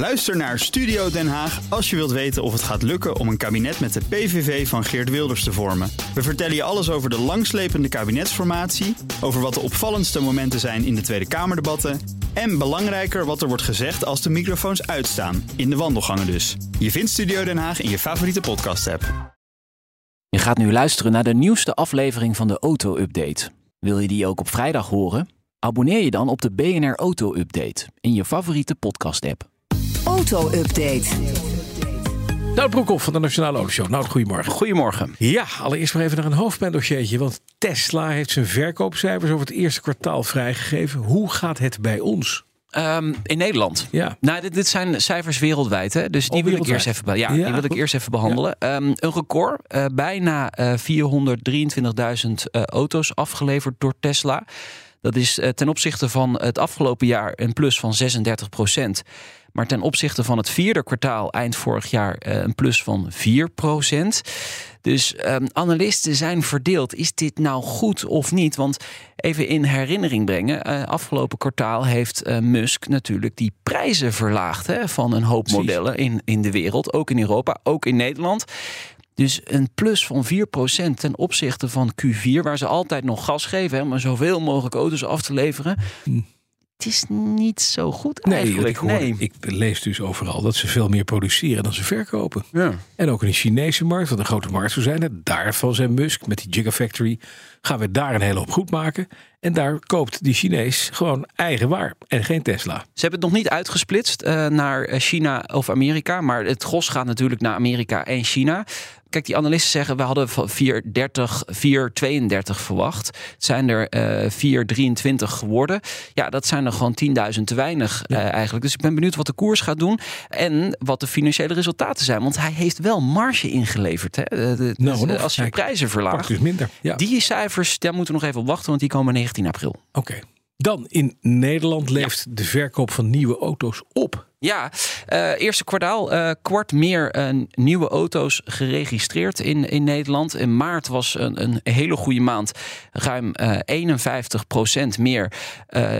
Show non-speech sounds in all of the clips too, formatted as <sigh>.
Luister naar Studio Den Haag als je wilt weten of het gaat lukken om een kabinet met de PVV van Geert Wilders te vormen. We vertellen je alles over de langslepende kabinetsformatie, over wat de opvallendste momenten zijn in de Tweede Kamerdebatten en belangrijker wat er wordt gezegd als de microfoons uitstaan, in de wandelgangen dus. Je vindt Studio Den Haag in je favoriete podcast-app. Je gaat nu luisteren naar de nieuwste aflevering van de Auto-update. Wil je die ook op vrijdag horen? Abonneer je dan op de BNR Auto-update in je favoriete podcast-app. Auto-update. Nou, Broekhoff van de Nationale Autoshow. Nou, goedemorgen. Goedemorgen. Ja, allereerst maar even naar een hoofdpijndossiertje. Want Tesla heeft zijn verkoopcijfers over het eerste kwartaal vrijgegeven. Hoe gaat het bij ons? Um, in Nederland. Ja. Nou, dit, dit, zijn cijfers wereldwijd, hè? dus die, Oh, wil, ik eerst even, ja, Ja, die wil ik eerst even behandelen. Ehm, een record, eh, bijna eh 423.000 eh, auto's afgeleverd door Tesla. Dat is eh, ten opzichte van het afgelopen jaar een plus van 36 procent. Maar ten opzichte van het vierde kwartaal eind vorig jaar eh, een plus van 4 procent. Dus ehm, analisten zijn verdeeld. Is dit nou goed of niet? Want even in herinnering brengen. eh, afgelopen kwartaal heeft Musk natuurlijk die prijzen verlaagd hè, van een hoop modellen in, in de wereld. Ook in Europa, ook in Nederland. Dus een plus van 4% ten opzichte van Q4, waar ze altijd nog gas geven hè, om zoveel mogelijk auto's af te leveren. Het is niet zo goed Nee, ik, eigenlijk. hoor- nee. ik lees dus overal dat ze veel meer produceren dan ze verkopen. Ja. En ook in de Chinese markt, wat een grote markt zou zijn. Daarvan zijn Musk met die Gigafactory. Gaan we daar een hele hoop goed maken. En daar koopt die Chinees gewoon eigen waar. En geen Tesla. Ze hebben het nog niet uitgesplitst eh, naar eh, China of Amerika. Maar het gros gaat natuurlijk naar Amerika en China. Kijk, die analisten zeggen we hadden van 430, 432 verwacht. Het zijn er eh 423 geworden. Ja, dat zijn er gewoon 10.000 te weinig eh, eigenlijk. Dus ik ben benieuwd wat de koers gaat doen. En wat de financiële resultaten zijn. Want hij heeft wel marge ingeleverd. Hè? Eh, de- Nou, als je Kijk, prijzen verlaagt. dus minder. Ja. Die cijfers, daar moeten we nog even op wachten. Want die komen 19 april. Oké. Dan in Nederland leeft de verkoop van nieuwe auto's op. Ja, eh, eerste kwartaal eh, kwart meer eh, nieuwe auto's geregistreerd in, in Nederland. In maart was een, een hele goede maand. Ruim eh 51% meer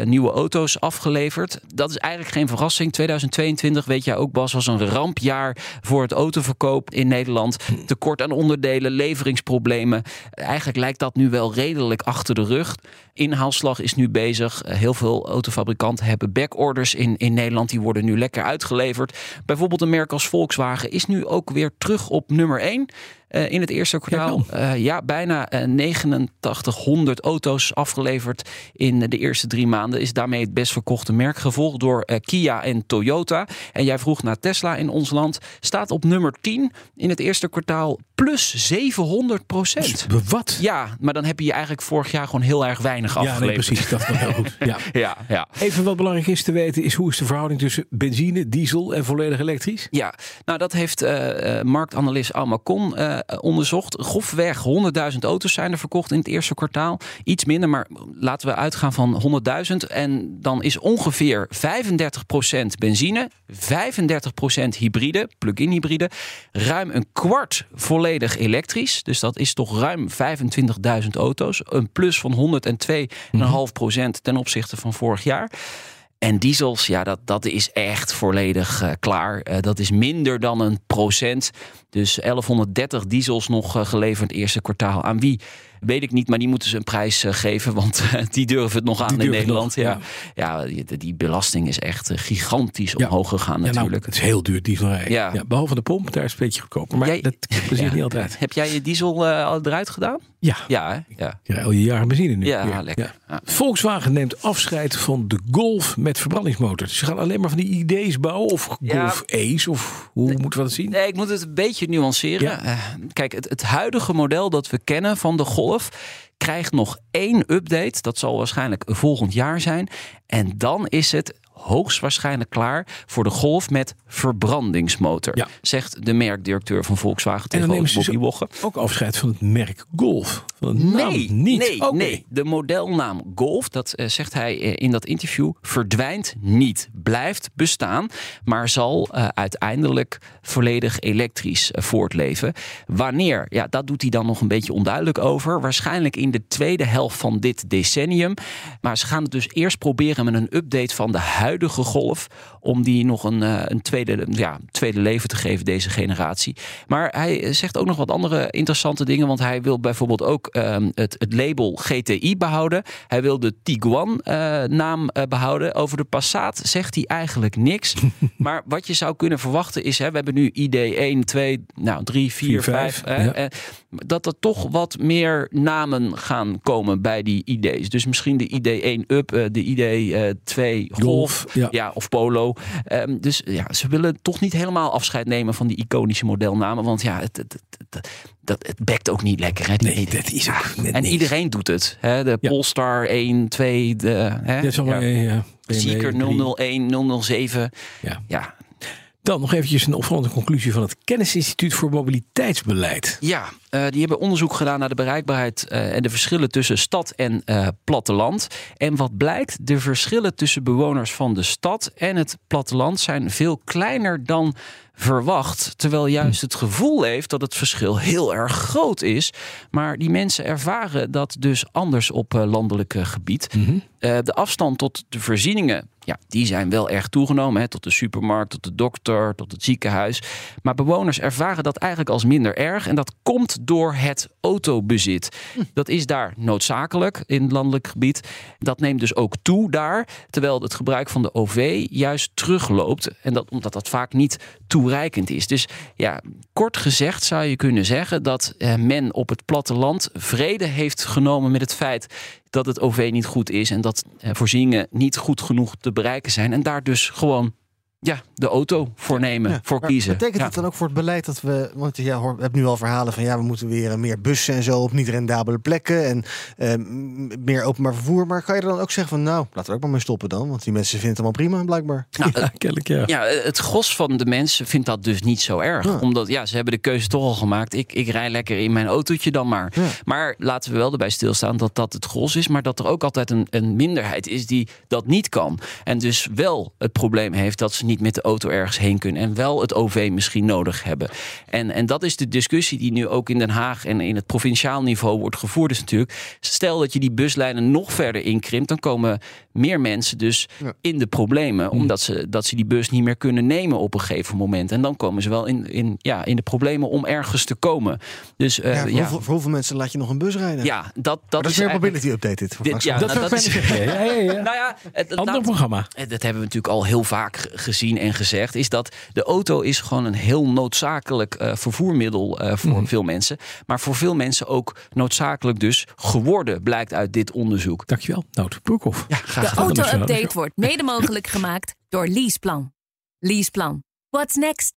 nieuwe auto's afgeleverd. Dat is eigenlijk geen verrassing. 2022, weet jij ook Bas, was een rampjaar voor het autoverkoop in Nederland. Tekort aan onderdelen, leveringsproblemen. Eigenlijk lijkt dat nu wel redelijk achter de rug. Inhaalslag is nu bezig. Heel veel autofabrikanten hebben backorders in, in Nederland. Die worden nu lekker uitgeleverd. Bijvoorbeeld een merk als Volkswagen is nu ook weer terug op nummer 1. In het eerste kwartaal. Kijk Eh, ja, bijna eh, 8900 auto's afgeleverd in de eerste drie maanden. Is daarmee het best verkochte merk. Gevolgd door eh, Kia en Toyota. En jij vroeg naar Tesla in ons land. Staat op nummer 10 in het eerste kwartaal. Plus 700 procent. Dus Wat? Ja, maar dan heb je eigenlijk vorig jaar gewoon heel erg weinig Ja, nee, afgeleverd. precies. Dat was heel goed. Ja. <laughs> Ja, ja. Even wat belangrijk is te weten is hoe is de verhouding tussen benzine, diesel en volledig elektrisch? Ja, nou dat heeft eh, eh, marktanalist Almacon eh, onderzocht. Grofweg 100.000 auto's zijn er verkocht in het eerste kwartaal. Iets minder, maar laten we uitgaan van 100.000. En dan is ongeveer 35% benzine, 35% hybride, plug-in hybride. Ruim een kwart volledig elektrisch. Dus dat is toch ruim 25.000 auto's. Een plus van 102,5% ten opzichte van vorig jaar. En diesels, ja, dat, dat is echt volledig eh, klaar. Eh, dat is minder dan een procent. Dus 1130 diesels nog eh, geleverd eerste kwartaal. Aan wie? Weet ik niet, maar die moeten ze een prijs eh, geven. Want eh, die durven het nog aan in Nederland. nog, ja. Ja, die, die belasting is echt eh, gigantisch Ja. omhoog gegaan Ja, nou, natuurlijk. het is heel duur diesel rijden. Ja. Ja. behalve de pomp, daar is het een beetje goedkoper. Maar Jij- dat plezier Ja. niet altijd. Heb jij je diesel al eruit gedaan? Ja, Ja, hè? ja. rijdt al je jaren benzine nu. Ja, lekker. Ja. Volkswagen neemt afscheid van de Golf met verbrandingsmotor. Ze gaan alleen maar van die idee's bouwen of Ja. Golf Ace of hoe moeten we dat zien? Nee, ik moet het een beetje nuanceren. Ja. Kijk, het, het huidige model dat we kennen van de Golf krijgt nog één update. Dat zal waarschijnlijk volgend jaar zijn. En dan is het hoogstwaarschijnlijk klaar voor de Golf met verbrandingsmotor. Ja. Zegt de merkdirecteur van Volkswagen tegen Bobby ook afscheid van het merk Golf. Van de naam Nee, niet. nee, nee. De modelnaam Golf, dat eh, zegt hij eh, in dat interview, verdwijnt niet. Blijft bestaan, maar zal eh, uiteindelijk volledig elektrisch voortleven. Wanneer? Ja, dat doet hij dan nog een beetje onduidelijk over. Waarschijnlijk in de tweede helft van dit decennium. Maar ze gaan het dus eerst proberen met een update van de huidige huidige golf, om die nog een, eh, een tweede, ja, tweede leven te geven, deze generatie. Maar hij zegt ook nog wat andere interessante dingen, want hij wil bijvoorbeeld ook ehm, het, het label GTI behouden. Hij wil de Tiguan-naam behouden. Over de Passat zegt hij eigenlijk niks. <laughs> maar wat je zou kunnen verwachten is, hè, we hebben nu ID 1, 2, nou 3, 4, 5. Hè, dat er toch wat meer namen gaan komen bij die ID's. Dus misschien de ID 1 Up, eh, de ID 2 eh, Golf, ja. of Polo. Ehm, dus ja, ze willen toch niet helemaal afscheid nemen van die iconische modelnamen. Want ja, het, het, het, dat, het bekt ook niet lekker. Hè? Nee, dat is ook net En iedereen doet het. Hè? De Polestar 1, 2, de hè? Ja, ja. Seeker 001, 007. Ja. ja, dan nog eventjes een opvallende conclusie van het Kennisinstituut voor Mobiliteitsbeleid. Ja, uh, die hebben onderzoek gedaan naar de bereikbaarheid uh, en de verschillen tussen stad en uh, platteland. En wat blijkt, de verschillen tussen bewoners van de stad en het platteland zijn veel kleiner dan verwacht. Terwijl juist het gevoel heeft dat het verschil heel erg groot is. Maar die mensen ervaren dat dus anders op landelijk gebied. Mm -hmm. de afstand tot de voorzieningen ja, die zijn wel erg toegenomen. Hè, tot de supermarkt, tot de dokter, tot het ziekenhuis. Maar bewoners ervaren dat eigenlijk als minder erg. En dat komt door het autobezit. Hm. Dat is daar noodzakelijk in het landelijk gebied. Dat neemt dus ook toe daar. Terwijl het gebruik van de OV juist terugloopt. En dat omdat dat vaak niet toereikend is. Dus ja, kort gezegd zou je kunnen zeggen dat eh, men op het platteland vrede heeft genomen met het feit dat het OV niet goed is en dat eh, voorzieningen niet goed genoeg te bereiken zijn. En daar dus gewoon ja, de auto voor nemen, voor kiezen. Betekent het dan ook voor het beleid dat we, want ja, we hebben nu al verhalen van ja, we moeten weer meer bussen en zo op niet rendabele plekken en uh, meer openbaar vervoer. Maar kan je dan ook zeggen van nou, laten we ook maar mee stoppen dan, want die mensen vinden het allemaal prima blijkbaar. Nou, ja, kennelijk ja. Ja, het gros van de mensen vindt dat dus niet zo erg, omdat ja, ze hebben de keuze toch al gemaakt. Ik, ik rij lekker in mijn autootje dan maar. Maar laten we wel erbij stilstaan dat dat het gros is, maar dat er ook altijd een, een minderheid is die dat niet kan en dus wel het probleem heeft dat ze niet met de auto ergens heen kunnen. En wel het OV misschien nodig hebben. En, en dat is de discussie die nu ook in Den Haag en in het provinciaal niveau wordt gevoerd. Is natuurlijk, stel dat je die buslijnen nog verder inkrimpt, dan komen meer mensen dus in de problemen. Hmm. Omdat ze, dat ze die bus niet meer kunnen nemen op een gegeven moment. En dan komen ze wel in, in, ja, in de problemen om ergens te komen. Dus, uh, ja, voor, Hoeveel, voor, hoeveel, mensen laat je nog een bus rijden? Ja, dat, dat, is, weer mobility update dit. dit ja, dat, nou, dat is, <laughs> ja, ja, ja. Nou ja, het, Ander programma. Dat hebben we natuurlijk al heel vaak gezien en gezegd. Is dat de auto is gewoon een heel noodzakelijk uh, vervoermiddel uh, voor mm. veel mensen. Maar voor veel mensen ook noodzakelijk dus geworden, blijkt uit dit onderzoek. Dankjewel, Nout Broekhoff. Ja, de auto-update wordt mede mogelijk gemaakt door Leaseplan. Leaseplan. What's next?